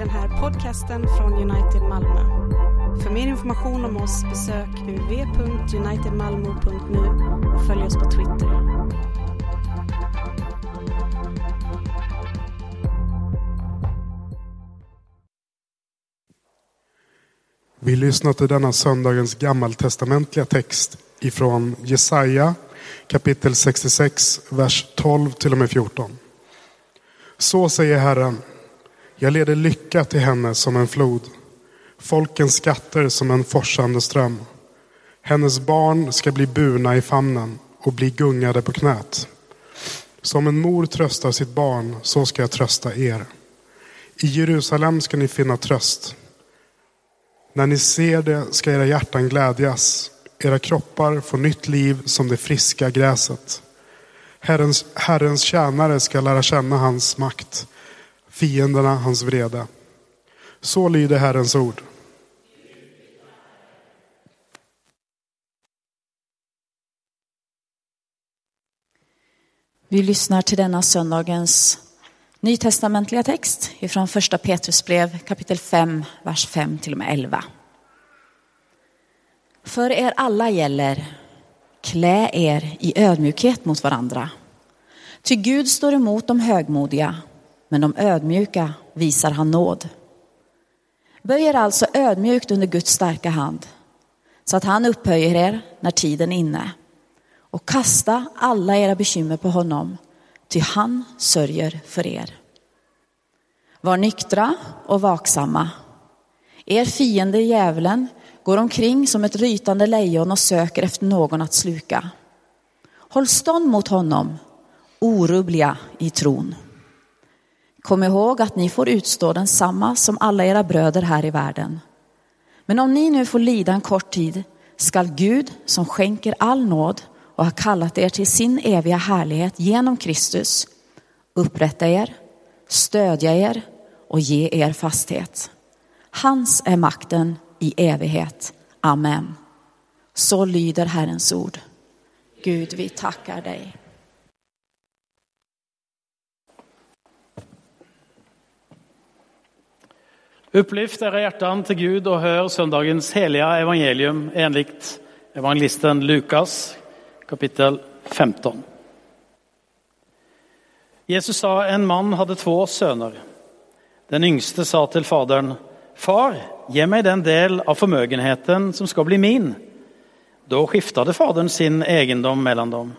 den här podcasten från United Malmö. För mer information om oss besök www.unitedmalmo.nu och följ oss på Twitter. Vi lyssnar till denna söndagens gammaltestamentliga text ifrån Jesaja kapitel 66, vers 12 till och med 14. Så säger Herren, jag leder lycka till henne som en flod, folkens skatter som en forsande ström. Hennes barn ska bli burna i famnen och bli gungade på knät. Som en mor tröstar sitt barn, så ska jag trösta er. I Jerusalem ska ni finna tröst. När ni ser det ska era hjärtan glädjas, era kroppar får nytt liv som det friska gräset. Herrens, Herrens tjänare ska lära känna hans makt, fienderna hans vrede. Så lyder Herrens ord. Vi lyssnar till denna söndagens nytestamentliga text ifrån första Petrusbrev kapitel 5, vers 5 till och med 11. För er alla gäller, klä er i ödmjukhet mot varandra. Ty Gud står emot de högmodiga, men de ödmjuka visar han nåd. Böj er alltså ödmjukt under Guds starka hand, så att han upphöjer er när tiden är inne. Och kasta alla era bekymmer på honom, ty han sörjer för er. Var nyktra och vaksamma. Er fiende djävulen går omkring som ett rytande lejon och söker efter någon att sluka. Håll stånd mot honom, orubbliga i tron. Kom ihåg att ni får utstå densamma som alla era bröder här i världen. Men om ni nu får lida en kort tid skall Gud som skänker all nåd och har kallat er till sin eviga härlighet genom Kristus upprätta er, stödja er och ge er fasthet. Hans är makten i evighet. Amen. Så lyder Herrens ord. Gud, vi tackar dig. Upplyft era hjärtan till Gud och hör söndagens heliga evangelium enligt evangelisten Lukas kapitel 15. Jesus sa en man hade två söner. Den yngste sa till fadern, Far, ge mig den del av förmögenheten som ska bli min. Då skiftade fadern sin egendom mellan dem.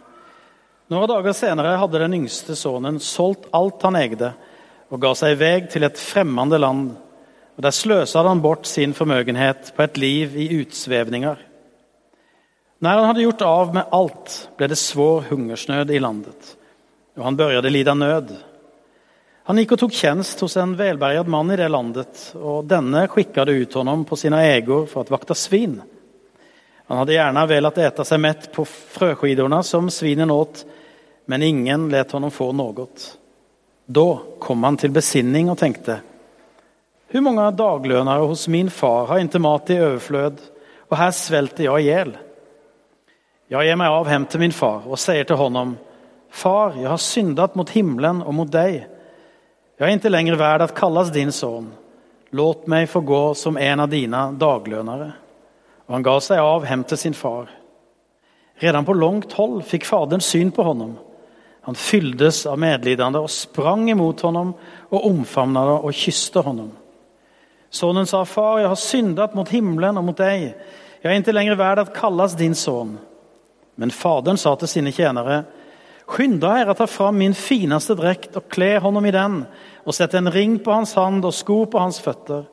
Några dagar senare hade den yngste sonen sålt allt han ägde och gav sig iväg till ett främmande land. Och där slösade han bort sin förmögenhet på ett liv i utsvävningar. När han hade gjort av med allt blev det svår hungersnöd i landet och han började lida nöd. Han gick och tog tjänst hos en välbärgad man i det landet och denne skickade ut honom på sina ägor för att vakta svin. Han hade gärna velat äta sig mätt på fröskidorna som svinen åt, men ingen lät honom få något. Då kom han till besinning och tänkte, hur många daglönare hos min far har inte mat i överflöd och här svälter jag ihjäl. Jag ger mig av hem till min far och säger till honom, far, jag har syndat mot himlen och mot dig. Jag är inte längre värd att kallas din son. Låt mig få gå som en av dina daglönare. Och han gav sig av hem till sin far. Redan på långt håll fick fadern syn på honom. Han fylldes av medlidande och sprang emot honom och omfamnade och kysste honom. Sonen sa, far, jag har syndat mot himlen och mot dig. Jag är inte längre värd att kallas din son. Men fadern sa till sina tjänare, skynda er att ta fram min finaste dräkt och klä honom i den och sätt en ring på hans hand och skor på hans fötter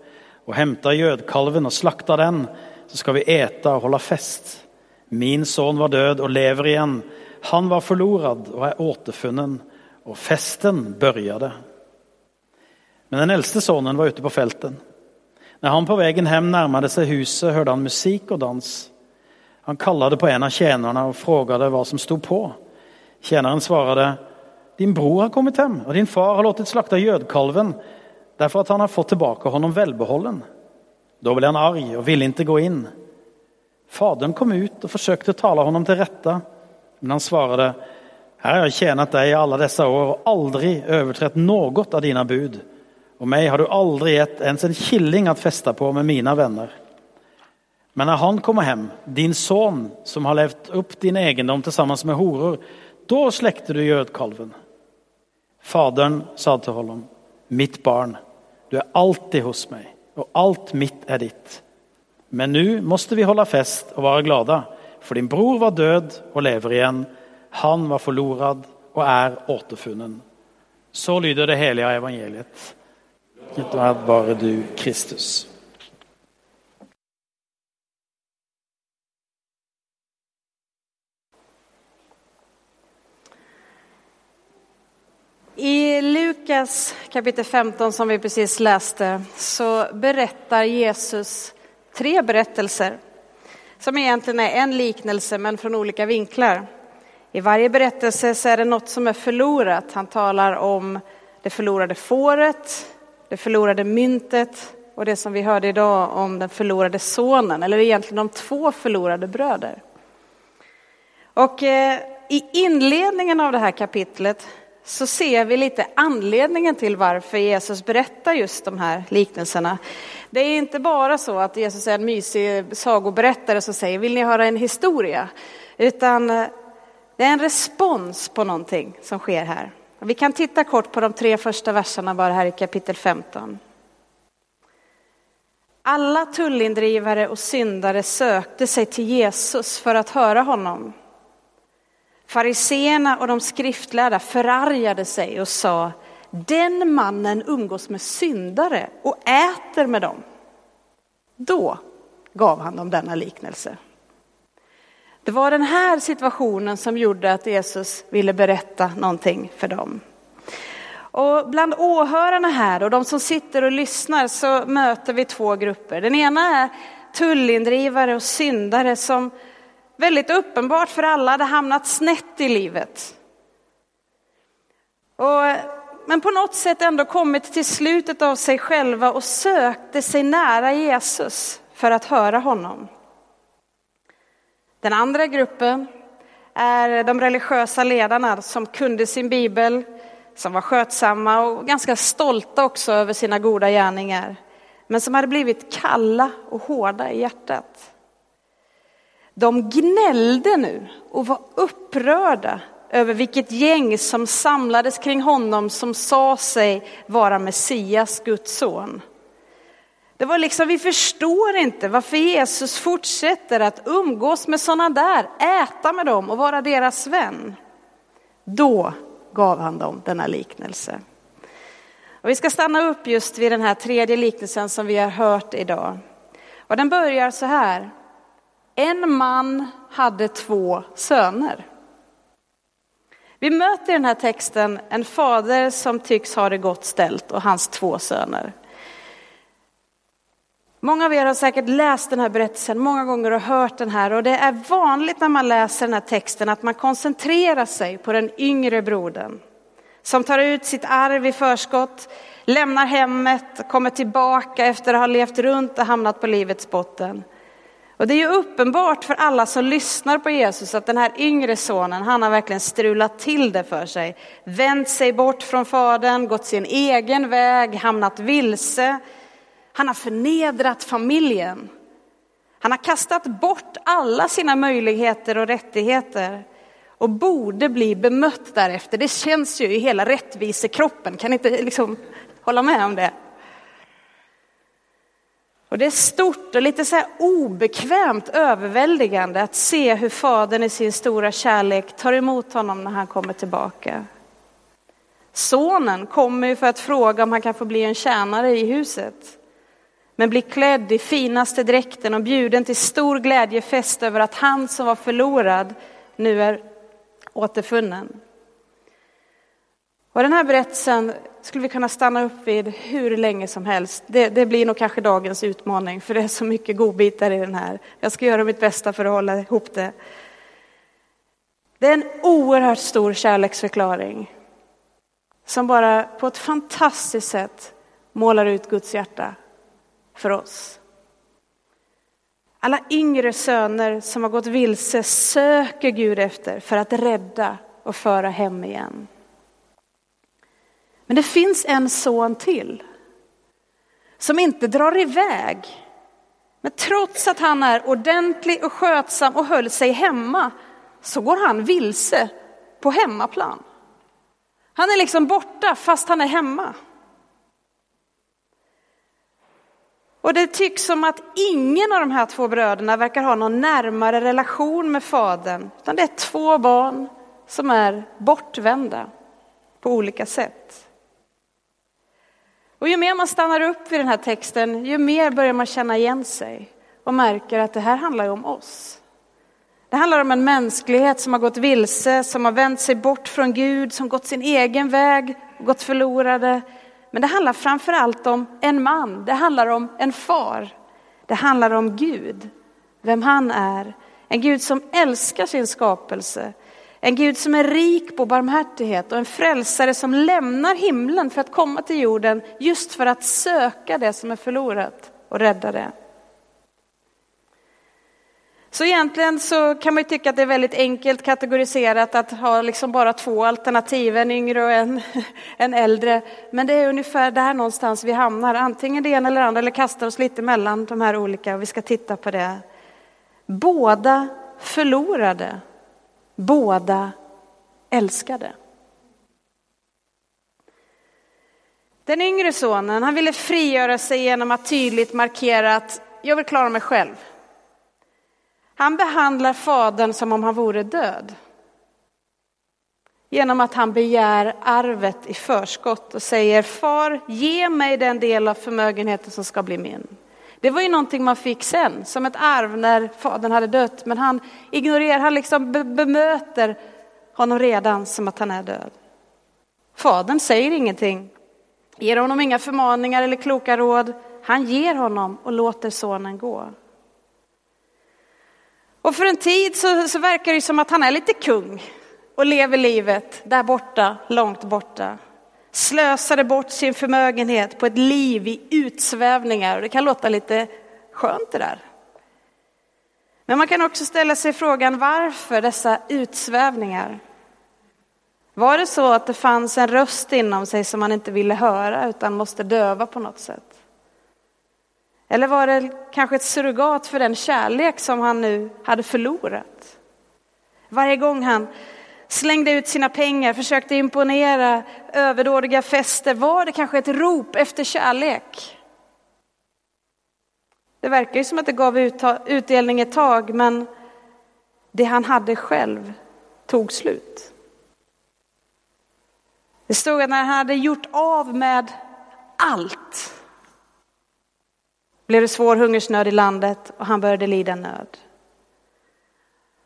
och hämta gödkalven och slakta den så ska vi äta och hålla fest. Min son var död och lever igen. Han var förlorad och är återfunnen och festen började. Men den äldste sonen var ute på fälten. När han på vägen hem närmade sig huset hörde han musik och dans. Han kallade på en av tjänarna och frågade vad som stod på. Tjänaren svarade, din bror har kommit hem och din far har låtit slakta gödkalven därför att han har fått tillbaka honom välbehållen. Då blev han arg och ville inte gå in. Fadern kom ut och försökte tala honom till rätta, men han svarade, här har jag tjänat dig alla dessa år och aldrig överträtt något av dina bud och mig har du aldrig gett ens en killing att fästa på med mina vänner. Men när han kommer hem, din son som har levt upp din egendom tillsammans med horor, då släckte du gödkalven. Fadern sa till honom, mitt barn, du är alltid hos mig och allt mitt är ditt. Men nu måste vi hålla fest och vara glada, för din bror var död och lever igen. Han var förlorad och är återfunnen. Så lyder det heliga evangeliet. Det vare du, Kristus. I Lukas kapitel 15 som vi precis läste så berättar Jesus tre berättelser som egentligen är en liknelse men från olika vinklar. I varje berättelse så är det något som är förlorat. Han talar om det förlorade fåret, det förlorade myntet och det som vi hörde idag om den förlorade sonen, eller egentligen de två förlorade bröder. Och eh, i inledningen av det här kapitlet så ser vi lite anledningen till varför Jesus berättar just de här liknelserna. Det är inte bara så att Jesus är en mysig sagoberättare som säger vill ni höra en historia? Utan eh, det är en respons på någonting som sker här. Vi kan titta kort på de tre första verserna bara här i kapitel 15. Alla tullindrivare och syndare sökte sig till Jesus för att höra honom. Fariseerna och de skriftlärda förargade sig och sa, den mannen umgås med syndare och äter med dem. Då gav han dem denna liknelse. Det var den här situationen som gjorde att Jesus ville berätta någonting för dem. Och bland åhörarna här och de som sitter och lyssnar så möter vi två grupper. Den ena är tullindrivare och syndare som väldigt uppenbart för alla hade hamnat snett i livet. Och, men på något sätt ändå kommit till slutet av sig själva och sökte sig nära Jesus för att höra honom. Den andra gruppen är de religiösa ledarna som kunde sin bibel, som var skötsamma och ganska stolta också över sina goda gärningar, men som hade blivit kalla och hårda i hjärtat. De gnällde nu och var upprörda över vilket gäng som samlades kring honom som sa sig vara Messias, Guds son. Det var liksom, vi förstår inte varför Jesus fortsätter att umgås med sådana där, äta med dem och vara deras vän. Då gav han dem denna liknelse. Och vi ska stanna upp just vid den här tredje liknelsen som vi har hört idag. Och den börjar så här. En man hade två söner. Vi möter i den här texten en fader som tycks ha det gott ställt och hans två söner. Många av er har säkert läst den här berättelsen många gånger och hört den här och det är vanligt när man läser den här texten att man koncentrerar sig på den yngre brodern som tar ut sitt arv i förskott, lämnar hemmet, kommer tillbaka efter att ha levt runt och hamnat på livets botten. Och det är ju uppenbart för alla som lyssnar på Jesus att den här yngre sonen, han har verkligen strulat till det för sig. Vänt sig bort från fadern, gått sin egen väg, hamnat vilse. Han har förnedrat familjen. Han har kastat bort alla sina möjligheter och rättigheter och borde bli bemött därefter. Det känns ju i hela rättvisekroppen, kan ni inte liksom hålla med om det? Och det är stort och lite så här obekvämt överväldigande att se hur fadern i sin stora kärlek tar emot honom när han kommer tillbaka. Sonen kommer ju för att fråga om han kan få bli en tjänare i huset. Men blir klädd i finaste dräkten och bjuden till stor glädjefest över att han som var förlorad nu är återfunnen. Och den här berättelsen skulle vi kunna stanna upp vid hur länge som helst. Det, det, blir nog kanske dagens utmaning, för det är så mycket godbitar i den här. Jag ska göra mitt bästa för att hålla ihop det. Det är en oerhört stor kärleksförklaring som bara på ett fantastiskt sätt målar ut Guds hjärta för oss. Alla yngre söner som har gått vilse söker Gud efter för att rädda och föra hem igen. Men det finns en son till som inte drar iväg. Men trots att han är ordentlig och skötsam och höll sig hemma så går han vilse på hemmaplan. Han är liksom borta fast han är hemma. Och det tycks som att ingen av de här två bröderna verkar ha någon närmare relation med fadern, utan det är två barn som är bortvända på olika sätt. Och ju mer man stannar upp vid den här texten, ju mer börjar man känna igen sig och märker att det här handlar om oss. Det handlar om en mänsklighet som har gått vilse, som har vänt sig bort från Gud, som gått sin egen väg, gått förlorade. Men det handlar framför allt om en man, det handlar om en far. Det handlar om Gud, vem han är. En Gud som älskar sin skapelse, en Gud som är rik på barmhärtighet och en frälsare som lämnar himlen för att komma till jorden just för att söka det som är förlorat och rädda det. Så egentligen så kan man ju tycka att det är väldigt enkelt kategoriserat att ha liksom bara två alternativ, en yngre och en, en äldre. Men det är ungefär där någonstans vi hamnar, antingen det ena eller andra, eller kastar oss lite mellan de här olika, och vi ska titta på det. Båda förlorade, båda älskade. Den yngre sonen, han ville frigöra sig genom att tydligt markera att jag vill klara mig själv. Han behandlar fadern som om han vore död. Genom att han begär arvet i förskott och säger far, ge mig den del av förmögenheten som ska bli min. Det var ju någonting man fick sen, som ett arv när fadern hade dött. Men han ignorerar, han liksom bemöter honom redan som att han är död. Fadern säger ingenting, ger honom inga förmaningar eller kloka råd. Han ger honom och låter sonen gå. Och för en tid så, så verkar det som att han är lite kung och lever livet där borta, långt borta. Slösade bort sin förmögenhet på ett liv i utsvävningar. Och det kan låta lite skönt det där. Men man kan också ställa sig frågan varför dessa utsvävningar? Var det så att det fanns en röst inom sig som man inte ville höra utan måste döva på något sätt? Eller var det kanske ett surrogat för den kärlek som han nu hade förlorat? Varje gång han slängde ut sina pengar, försökte imponera, överdådiga fester, var det kanske ett rop efter kärlek? Det verkar ju som att det gav utdelning ett tag, men det han hade själv tog slut. Det stod att när han hade gjort av med allt blev det svår hungersnöd i landet och han började lida nöd.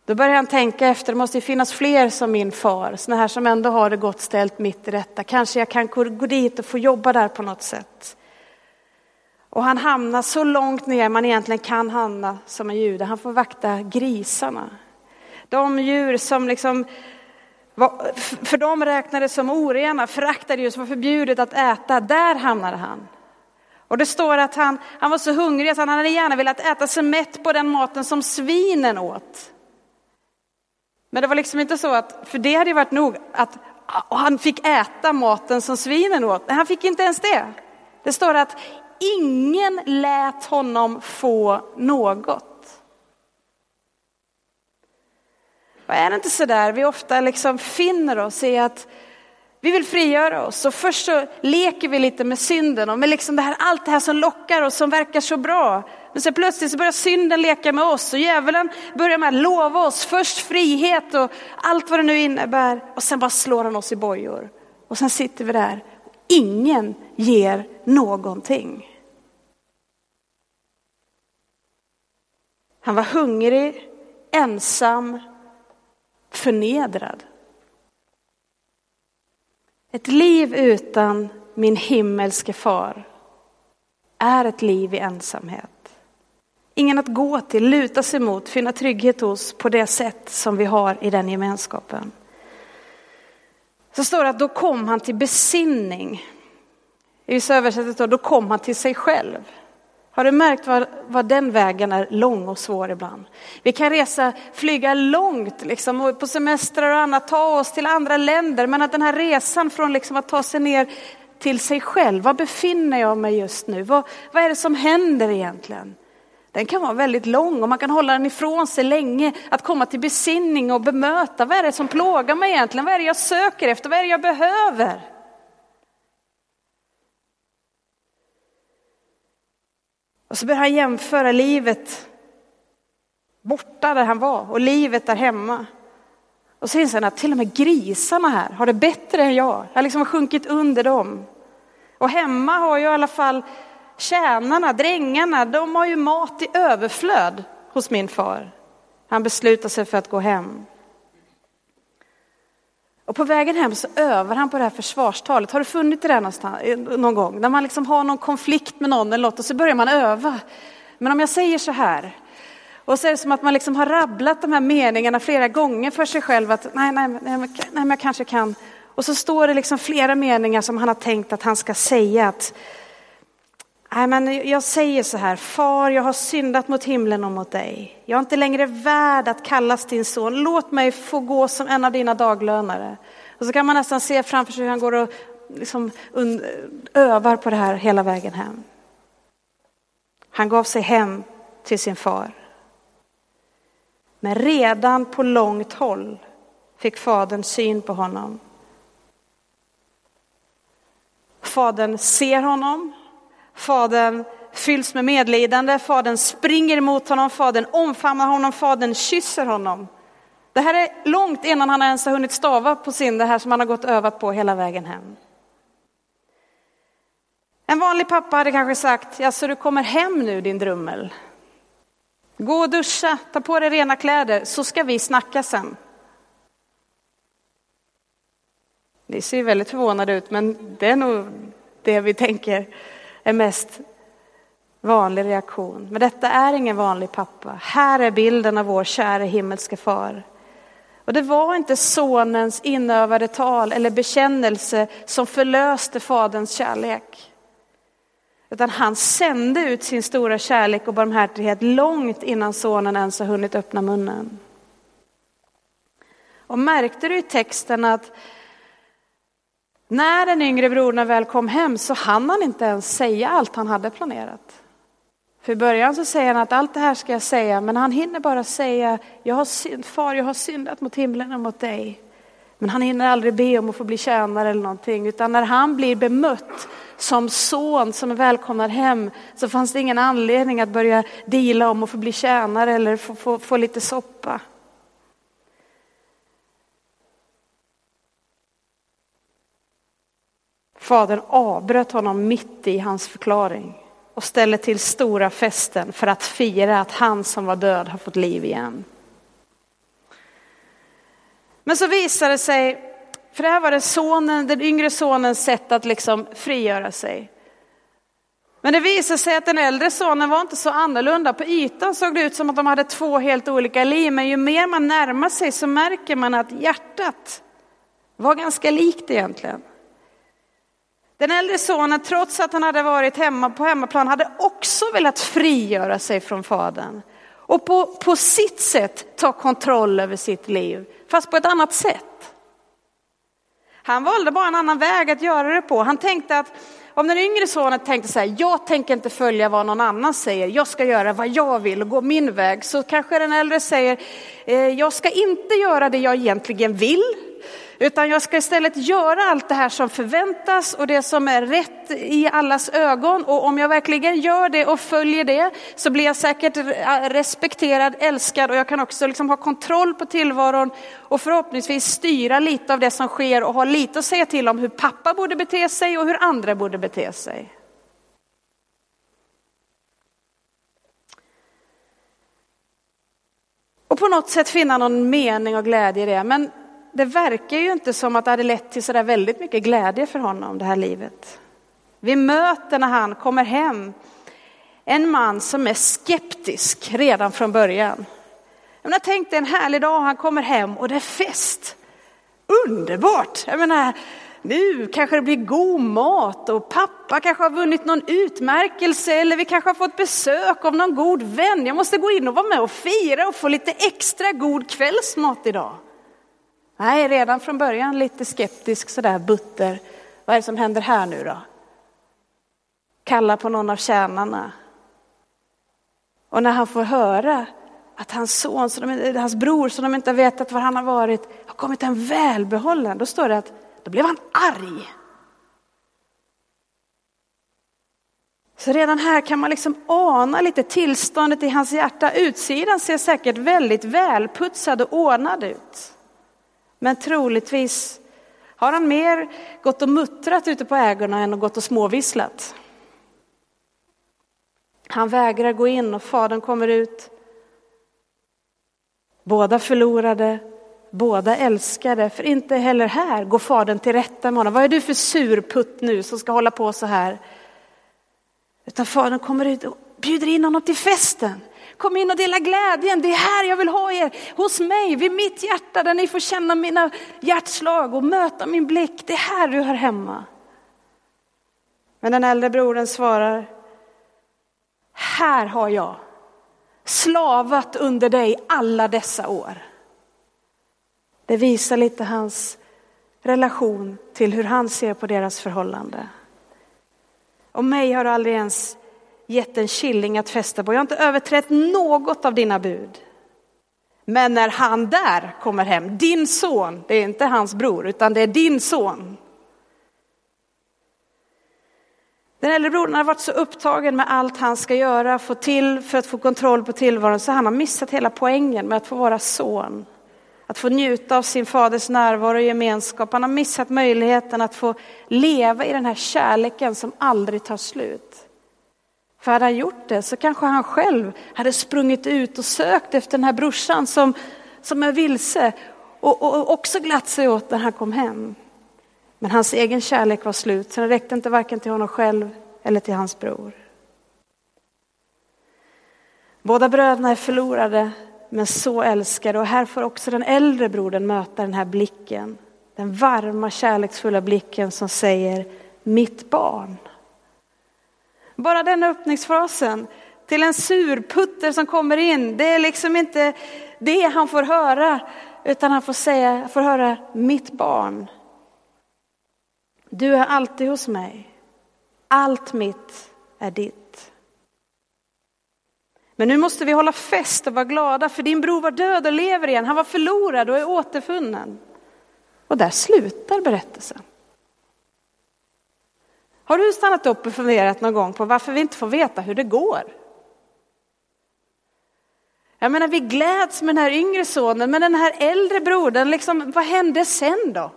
Då började han tänka efter, det måste finnas fler som min far, sådana här som ändå har det gott ställt mitt i detta. Kanske jag kan gå dit och få jobba där på något sätt. Och han hamnar så långt ner man egentligen kan hamna som en jude. Han får vakta grisarna. De djur som liksom, för dem räknades som orena, föraktade djur som var förbjudet att äta, där hamnade han. Och det står att han, han var så hungrig att han hade gärna velat äta sig mätt på den maten som svinen åt. Men det var liksom inte så att, för det hade ju varit nog att han fick äta maten som svinen åt. Han fick inte ens det. Det står att ingen lät honom få något. Och är det inte så där vi ofta liksom finner oss i att vi vill frigöra oss och först så leker vi lite med synden och med liksom det här, allt det här som lockar oss som verkar så bra. Men så plötsligt så börjar synden leka med oss och djävulen börjar med att lova oss först frihet och allt vad det nu innebär och sen bara slår han oss i bojor. Och sen sitter vi där och ingen ger någonting. Han var hungrig, ensam, förnedrad. Ett liv utan min himmelske far är ett liv i ensamhet. Ingen att gå till, luta sig mot, finna trygghet hos på det sätt som vi har i den gemenskapen. Så står det att då kom han till besinning. I vissa översättningar då kom han till sig själv. Har du märkt vad, vad den vägen är lång och svår ibland? Vi kan resa, flyga långt liksom, på semestrar och annat, ta oss till andra länder, men att den här resan från liksom att ta sig ner till sig själv. Var befinner jag mig just nu? Vad, vad är det som händer egentligen? Den kan vara väldigt lång och man kan hålla den ifrån sig länge. Att komma till besinning och bemöta. Vad är det som plågar mig egentligen? Vad är det jag söker efter? Vad är det jag behöver? Och så börjar han jämföra livet borta där han var och livet där hemma. Och så inser han att till och med grisarna här har det bättre än jag. Jag har liksom sjunkit under dem. Och hemma har ju i alla fall tjänarna, drängarna, de har ju mat i överflöd hos min far. Han beslutar sig för att gå hem. Och på vägen hem så övar han på det här försvarstalet. Har du funnit det där någonstans, eh, någon gång? När man liksom har någon konflikt med någon eller något och så börjar man öva. Men om jag säger så här. Och så är det som att man liksom har rabblat de här meningarna flera gånger för sig själv. Att nej, nej, nej, nej men jag kanske kan. Och så står det liksom flera meningar som han har tänkt att han ska säga. Att, nej, men jag säger så här, far jag har syndat mot himlen och mot dig. Jag är inte längre värd att kallas din son. Låt mig få gå som en av dina daglönare. Och så kan man nästan se framför sig hur han går och liksom övar på det här hela vägen hem. Han gav sig hem till sin far. Men redan på långt håll fick fadern syn på honom. Fadern ser honom, fadern fylls med medlidande, fadern springer emot honom, fadern omfamnar honom, fadern kysser honom. Det här är långt innan han ens har hunnit stava på sin, det här som han har gått övat på hela vägen hem. En vanlig pappa hade kanske sagt, ja så du kommer hem nu din drummel. Gå och duscha, ta på dig rena kläder så ska vi snacka sen. Ni ser väldigt förvånade ut, men det är nog det vi tänker är mest vanlig reaktion. Men detta är ingen vanlig pappa. Här är bilden av vår kära himmelske far. Och det var inte sonens inövade tal eller bekännelse som förlöste faderns kärlek. Utan han sände ut sin stora kärlek och barmhärtighet långt innan sonen ens har hunnit öppna munnen. Och märkte du i texten att när den yngre brodern väl kom hem så hann han inte ens säga allt han hade planerat. För i början så säger han att allt det här ska jag säga, men han hinner bara säga, jag har synd, far jag har syndat mot himlen och mot dig. Men han hinner aldrig be om att få bli tjänare eller någonting, utan när han blir bemött som son som är välkomnad hem så fanns det ingen anledning att börja dela om att få bli tjänare eller få, få, få lite soppa. Fadern avbröt honom mitt i hans förklaring och ställde till stora festen för att fira att han som var död har fått liv igen. Men så visade det sig för det här var det sonen, den yngre sonens sätt att liksom frigöra sig. Men det visade sig att den äldre sonen var inte så annorlunda. På ytan såg det ut som att de hade två helt olika liv, men ju mer man närmar sig så märker man att hjärtat var ganska likt egentligen. Den äldre sonen, trots att han hade varit hemma på hemmaplan, hade också velat frigöra sig från fadern. Och på, på sitt sätt ta kontroll över sitt liv, fast på ett annat sätt. Han valde bara en annan väg att göra det på. Han tänkte att om den yngre sonen tänkte så här, jag tänker inte följa vad någon annan säger, jag ska göra vad jag vill och gå min väg. Så kanske den äldre säger, eh, jag ska inte göra det jag egentligen vill, utan jag ska istället göra allt det här som förväntas och det som är rätt i allas ögon. Och om jag verkligen gör det och följer det så blir jag säkert respekterad, älskad och jag kan också liksom ha kontroll på tillvaron och förhoppningsvis styra lite av det som sker och ha lite att säga till om hur pappa borde bete sig och hur andra borde bete sig. Och på något sätt finna någon mening och glädje i det. Men det verkar ju inte som att det hade lett till så där väldigt mycket glädje för honom, det här livet. Vi möter när han kommer hem en man som är skeptisk redan från början. Jag menar, tänk dig en härlig dag, han kommer hem och det är fest. Underbart! Jag menar, nu kanske det blir god mat och pappa kanske har vunnit någon utmärkelse eller vi kanske har fått besök av någon god vän. Jag måste gå in och vara med och fira och få lite extra god kvällsmat idag. Nej, redan från början lite skeptisk sådär butter vad är det som händer här nu då? Kallar på någon av tjänarna. Och när han får höra att hans son, som hans bror som de inte har vetat var han har varit, har kommit en välbehållen. Då står det att då blev han arg. Så redan här kan man liksom ana lite tillståndet i hans hjärta. Utsidan ser säkert väldigt välputsad och ordnad ut. Men troligtvis har han mer gått och muttrat ute på ägorna än gått och småvisslat. Han vägrar gå in och fadern kommer ut. Båda förlorade, båda älskade, för inte heller här går fadern till rätta med honom. Vad är du för surputt nu som ska hålla på så här? Utan fadern kommer ut och bjuder in honom till festen. Kom in och dela glädjen, det är här jag vill ha er, hos mig, vid mitt hjärta där ni får känna mina hjärtslag och möta min blick. Det är här du hör hemma. Men den äldre brodern svarar, här har jag slavat under dig alla dessa år. Det visar lite hans relation till hur han ser på deras förhållande. Och mig har du aldrig ens gett en killing att fästa på. Jag har inte överträtt något av dina bud. Men när han där kommer hem, din son, det är inte hans bror, utan det är din son. Den äldre brodern har varit så upptagen med allt han ska göra få till för att få kontroll på tillvaron så han har missat hela poängen med att få vara son. Att få njuta av sin faders närvaro och gemenskap. Han har missat möjligheten att få leva i den här kärleken som aldrig tar slut. För hade han gjort det så kanske han själv hade sprungit ut och sökt efter den här brorsan som, som är vilse och, och, och också glatt sig åt när han kom hem. Men hans egen kärlek var slut, så den räckte inte varken till honom själv eller till hans bror. Båda bröderna är förlorade, men så älskade. Och här får också den äldre brodern möta den här blicken. Den varma, kärleksfulla blicken som säger mitt barn. Bara den öppningsfrasen till en surputter som kommer in, det är liksom inte det han får höra, utan han får säga, får höra mitt barn. Du är alltid hos mig. Allt mitt är ditt. Men nu måste vi hålla fest och vara glada för din bror var död och lever igen. Han var förlorad och är återfunnen. Och där slutar berättelsen. Har du stannat upp och funderat någon gång på varför vi inte får veta hur det går? Jag menar, vi gläds med den här yngre sonen, men den här äldre brodern, liksom, vad hände sen då?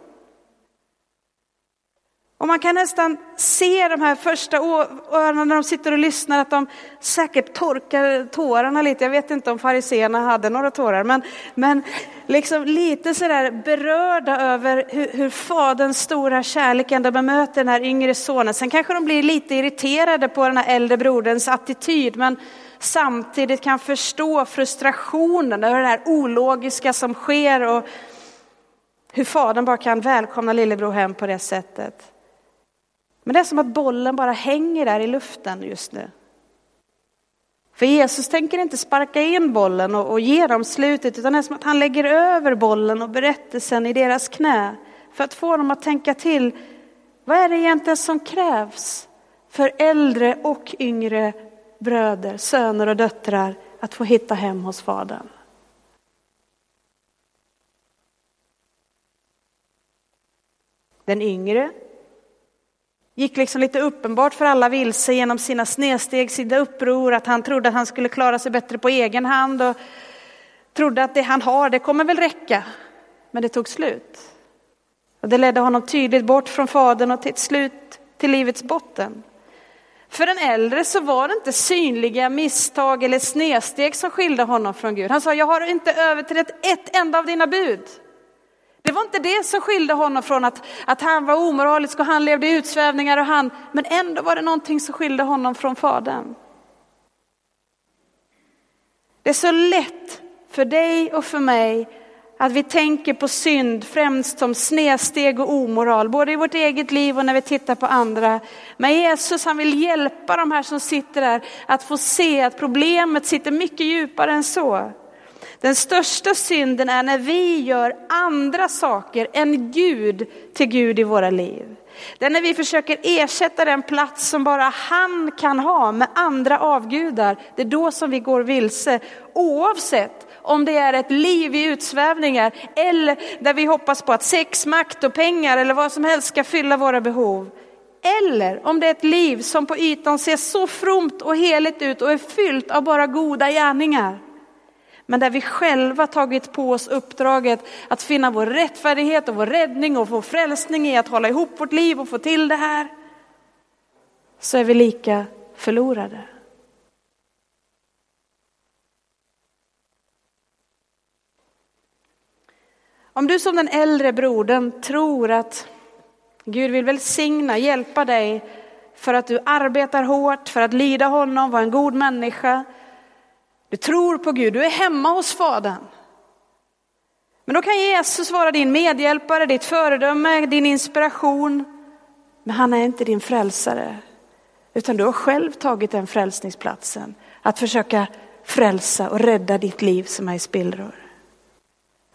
Och man kan nästan se de här första åren när de sitter och lyssnar att de säkert torkar tårarna lite. Jag vet inte om fariseerna hade några tårar, men, men liksom lite sådär berörda över hur, hur faderns stora kärlek ändå bemöter den här yngre sonen. Sen kanske de blir lite irriterade på den här äldre broderns attityd, men samtidigt kan förstå frustrationen över det här ologiska som sker och hur fadern bara kan välkomna lillebror hem på det sättet. Men det är som att bollen bara hänger där i luften just nu. För Jesus tänker inte sparka in bollen och, och ge dem slutet, utan det är som att han lägger över bollen och berättelsen i deras knä för att få dem att tänka till. Vad är det egentligen som krävs för äldre och yngre bröder, söner och döttrar att få hitta hem hos Fadern? Den yngre gick liksom lite uppenbart för alla vilse genom sina snedsteg, sina uppror, att han trodde att han skulle klara sig bättre på egen hand och trodde att det han har, det kommer väl räcka. Men det tog slut. Och det ledde honom tydligt bort från fadern och till ett slut till livets botten. För den äldre så var det inte synliga misstag eller snedsteg som skilde honom från Gud. Han sa, jag har inte överträtt ett enda av dina bud. Det var inte det som skilde honom från att, att han var omoralisk och han levde i utsvävningar och han, men ändå var det någonting som skilde honom från fadern. Det är så lätt för dig och för mig att vi tänker på synd främst som snedsteg och omoral, både i vårt eget liv och när vi tittar på andra. Men Jesus han vill hjälpa de här som sitter där att få se att problemet sitter mycket djupare än så. Den största synden är när vi gör andra saker än Gud till Gud i våra liv. Det är när vi försöker ersätta den plats som bara han kan ha med andra avgudar. Det är då som vi går vilse. Oavsett om det är ett liv i utsvävningar eller där vi hoppas på att sex, makt och pengar eller vad som helst ska fylla våra behov. Eller om det är ett liv som på ytan ser så fromt och heligt ut och är fyllt av bara goda gärningar. Men där vi själva tagit på oss uppdraget att finna vår rättfärdighet och vår räddning och vår frälsning i att hålla ihop vårt liv och få till det här. Så är vi lika förlorade. Om du som den äldre brodern tror att Gud vill välsigna, hjälpa dig för att du arbetar hårt, för att lyda honom, vara en god människa. Du tror på Gud, du är hemma hos Fadern. Men då kan Jesus vara din medhjälpare, ditt föredöme, din inspiration. Men han är inte din frälsare. Utan du har själv tagit den frälsningsplatsen. Att försöka frälsa och rädda ditt liv som är i spillror.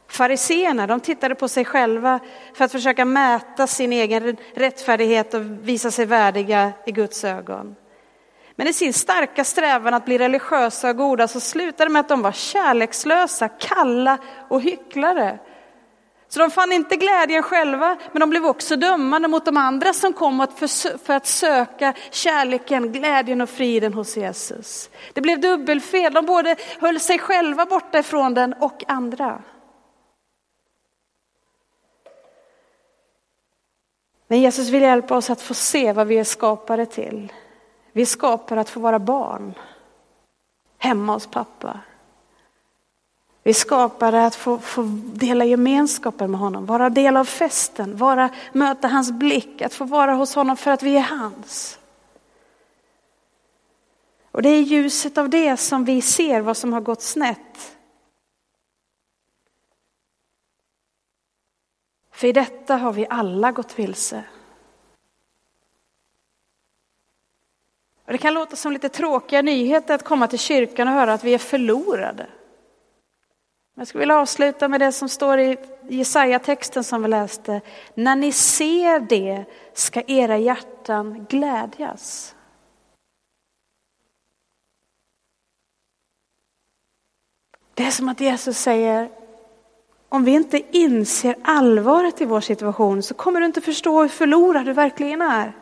Fariseerna, de tittade på sig själva för att försöka mäta sin egen rättfärdighet och visa sig värdiga i Guds ögon. Men i sin starka strävan att bli religiösa och goda så slutade det med att de var kärlekslösa, kalla och hycklare. Så de fann inte glädjen själva, men de blev också dömande mot de andra som kom för att söka kärleken, glädjen och friden hos Jesus. Det blev dubbelfel, de både höll sig själva borta ifrån den och andra. Men Jesus vill hjälpa oss att få se vad vi är skapade till. Vi skapar skapade att få vara barn. Hemma hos pappa. Vi skapade att få, få dela gemenskapen med honom, vara del av festen, vara, möta hans blick, att få vara hos honom för att vi är hans. Och det är i ljuset av det som vi ser vad som har gått snett. För i detta har vi alla gått vilse. Och det kan låta som lite tråkiga nyheter att komma till kyrkan och höra att vi är förlorade. Jag skulle vilja avsluta med det som står i Jesaja-texten som vi läste. När ni ser det ska era hjärtan glädjas. Det är som att Jesus säger, om vi inte inser allvaret i vår situation så kommer du inte förstå hur förlorad du verkligen är.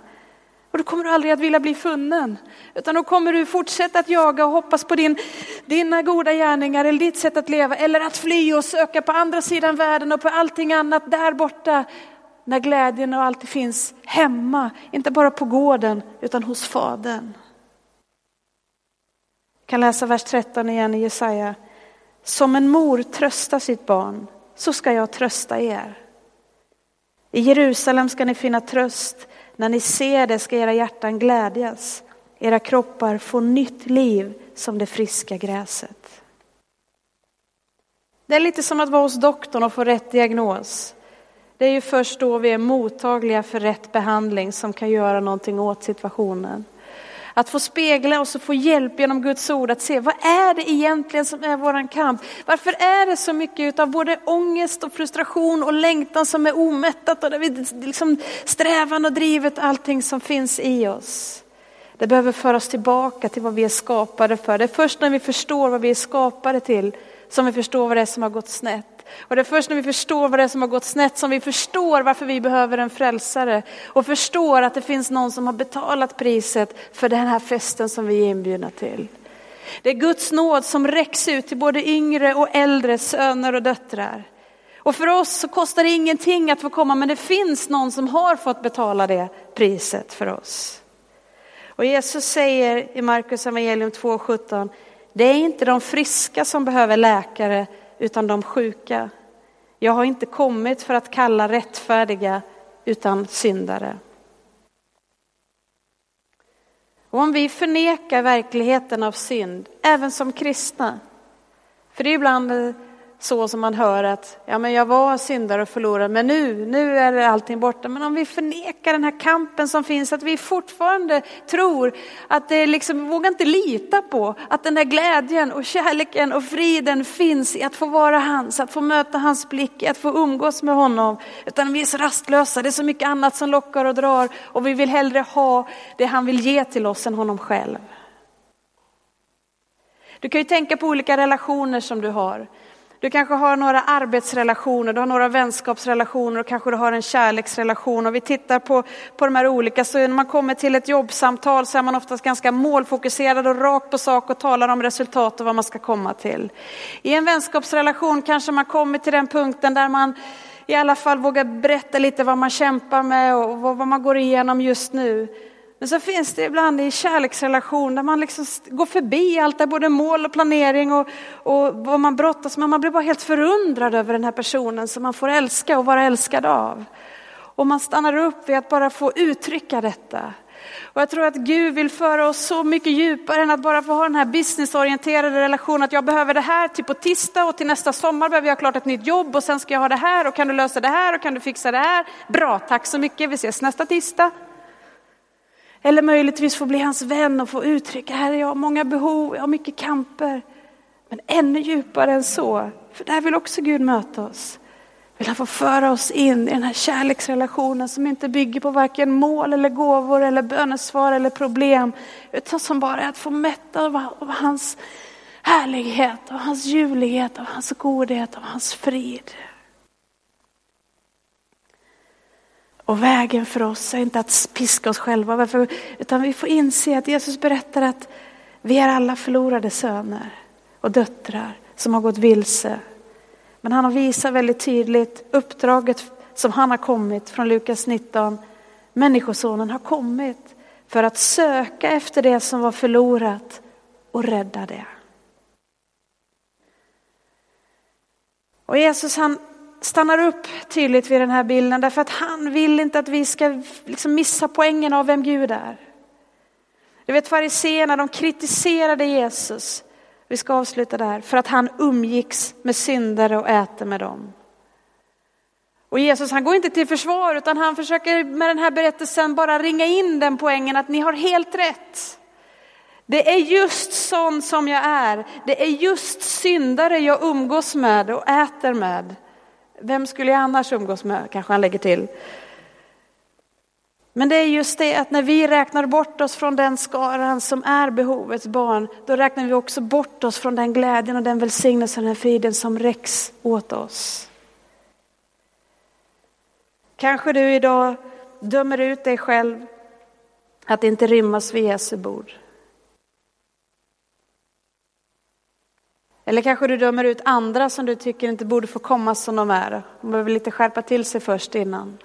Och då kommer du aldrig att vilja bli funnen. Utan då kommer du fortsätta att jaga och hoppas på din, dina goda gärningar eller ditt sätt att leva. Eller att fly och söka på andra sidan världen och på allting annat där borta. När glädjen och allt finns hemma, inte bara på gården utan hos Fadern. Jag kan läsa vers 13 igen i Jesaja. Som en mor tröstar sitt barn så ska jag trösta er. I Jerusalem ska ni finna tröst. När ni ser det ska era hjärtan glädjas. Era kroppar får nytt liv som det friska gräset. Det är lite som att vara hos doktorn och få rätt diagnos. Det är ju först då vi är mottagliga för rätt behandling som kan göra någonting åt situationen. Att få spegla oss och få hjälp genom Guds ord att se vad är det egentligen som är våran kamp? Varför är det så mycket av både ångest och frustration och längtan som är omättat och där vi liksom strävan och drivet allting som finns i oss. Det behöver föras tillbaka till vad vi är skapade för. Det är först när vi förstår vad vi är skapade till som vi förstår vad det är som har gått snett. Och det är först när vi förstår vad det är som har gått snett som vi förstår varför vi behöver en frälsare. Och förstår att det finns någon som har betalat priset för den här festen som vi är inbjudna till. Det är Guds nåd som räcks ut till både yngre och äldre söner och döttrar. Och för oss så kostar det ingenting att få komma men det finns någon som har fått betala det priset för oss. Och Jesus säger i Markus evangelium 2.17, det är inte de friska som behöver läkare utan de sjuka. Jag har inte kommit för att kalla rättfärdiga utan syndare. Och om vi förnekar verkligheten av synd, även som kristna, för det är ibland så som man hör att ja, men jag var syndare och förlorad, men nu, nu är allting borta. Men om vi förnekar den här kampen som finns, att vi fortfarande tror att det liksom, vågar inte lita på att den här glädjen och kärleken och friden finns i att få vara hans, att få möta hans blick, att få umgås med honom. Utan vi är så rastlösa, det är så mycket annat som lockar och drar och vi vill hellre ha det han vill ge till oss än honom själv. Du kan ju tänka på olika relationer som du har. Du kanske har några arbetsrelationer, du har några vänskapsrelationer och kanske du har en kärleksrelation. Och vi tittar på, på de här olika, så när man kommer till ett jobbsamtal så är man oftast ganska målfokuserad och rakt på sak och talar om resultat och vad man ska komma till. I en vänskapsrelation kanske man kommer till den punkten där man i alla fall vågar berätta lite vad man kämpar med och vad man går igenom just nu. Men så finns det ibland i kärleksrelation där man liksom går förbi allt, där både mål och planering och, och vad man brottas med. Man blir bara helt förundrad över den här personen som man får älska och vara älskad av. Och man stannar upp vid att bara få uttrycka detta. Och jag tror att Gud vill föra oss så mycket djupare än att bara få ha den här businessorienterade relationen. Att jag behöver det här till på tisdag och till nästa sommar behöver jag ha klart ett nytt jobb och sen ska jag ha det här och kan du lösa det här och kan du fixa det här. Bra, tack så mycket, vi ses nästa tisdag. Eller möjligtvis få bli hans vän och få uttrycka, här är jag har många behov, jag har mycket kamper. Men ännu djupare än så, för där vill också Gud möta oss. Vill han få föra oss in i den här kärleksrelationen som inte bygger på varken mål eller gåvor eller bönesvar eller problem. Utan som bara är att få mätta av, av hans härlighet, av hans ljuvlighet, av hans godhet, av hans frid. Och vägen för oss är inte att piska oss själva, utan vi får inse att Jesus berättar att vi är alla förlorade söner och döttrar som har gått vilse. Men han har visat väldigt tydligt uppdraget som han har kommit från Lukas 19. Människosonen har kommit för att söka efter det som var förlorat och rädda det. Och Jesus han stannar upp tydligt vid den här bilden därför att han vill inte att vi ska liksom missa poängen av vem Gud är. Du vet fariséerna, de kritiserade Jesus. Vi ska avsluta där, för att han umgicks med syndare och äter med dem. Och Jesus han går inte till försvar utan han försöker med den här berättelsen bara ringa in den poängen att ni har helt rätt. Det är just sån som jag är. Det är just syndare jag umgås med och äter med. Vem skulle jag annars umgås med, kanske han lägger till. Men det är just det att när vi räknar bort oss från den skaran som är behovets barn, då räknar vi också bort oss från den glädjen och den välsignelsen och den friden som räcks åt oss. Kanske du idag dömer ut dig själv att inte rymmas vid Jesu bord. Eller kanske du dömer ut andra som du tycker inte borde få komma som de är. De behöver lite skärpa till sig först innan.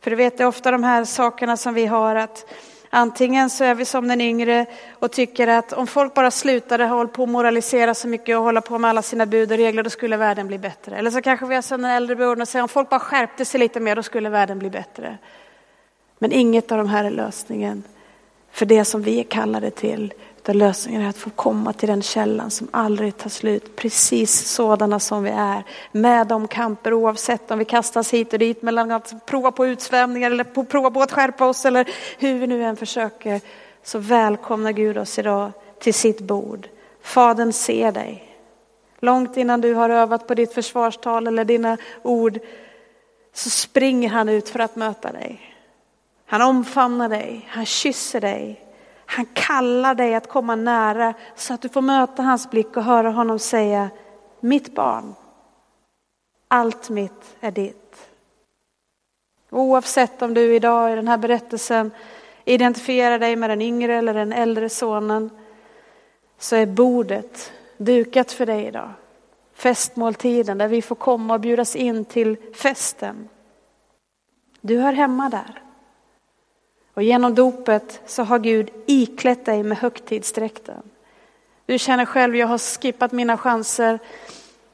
För du vet, det är ofta de här sakerna som vi har att antingen så är vi som den yngre och tycker att om folk bara slutade hålla på och moralisera så mycket och hålla på med alla sina bud och regler, då skulle världen bli bättre. Eller så kanske vi är som den äldre brodern och säger om folk bara skärpte sig lite mer, då skulle världen bli bättre. Men inget av de här är lösningen för det som vi är kallade till, där lösningen är att få komma till den källan som aldrig tar slut. Precis sådana som vi är. Med de kamper oavsett om vi kastas hit och dit mellan att prova på utsvämningar eller på, prova på att skärpa oss eller hur vi nu än försöker. Så välkomnar Gud oss idag till sitt bord. Fadern ser dig. Långt innan du har övat på ditt försvarstal eller dina ord så springer han ut för att möta dig. Han omfamnar dig, han kysser dig. Han kallar dig att komma nära så att du får möta hans blick och höra honom säga, mitt barn, allt mitt är ditt. Oavsett om du idag i den här berättelsen identifierar dig med den yngre eller den äldre sonen så är bordet dukat för dig idag. Festmåltiden där vi får komma och bjudas in till festen. Du hör hemma där. Och genom dopet så har Gud iklätt dig med högtidsdräkten. Du känner själv, jag har skippat mina chanser.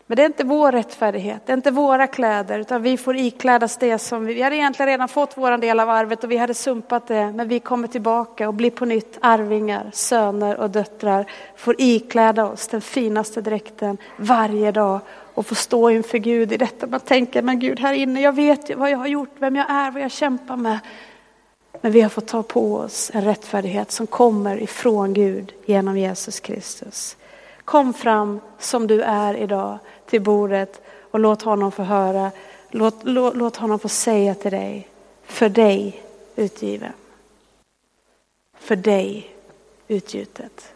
Men det är inte vår rättfärdighet, det är inte våra kläder, utan vi får iklädas det som vi, vi hade egentligen redan fått vår del av arvet och vi hade sumpat det, men vi kommer tillbaka och blir på nytt arvingar, söner och döttrar, får ikläda oss den finaste dräkten varje dag och få stå inför Gud i detta. Man tänker, men Gud här inne, jag vet vad jag har gjort, vem jag är, vad jag kämpar med. Men vi har fått ta på oss en rättfärdighet som kommer ifrån Gud genom Jesus Kristus. Kom fram som du är idag till bordet och låt honom få höra, låt, låt, låt honom få säga till dig, för dig utgiven. För dig utgjutet.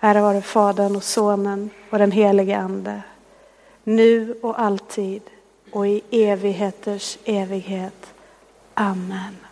Ära vare Fadern och Sonen och den helige Ande. Nu och alltid och i evigheters evighet. Amen.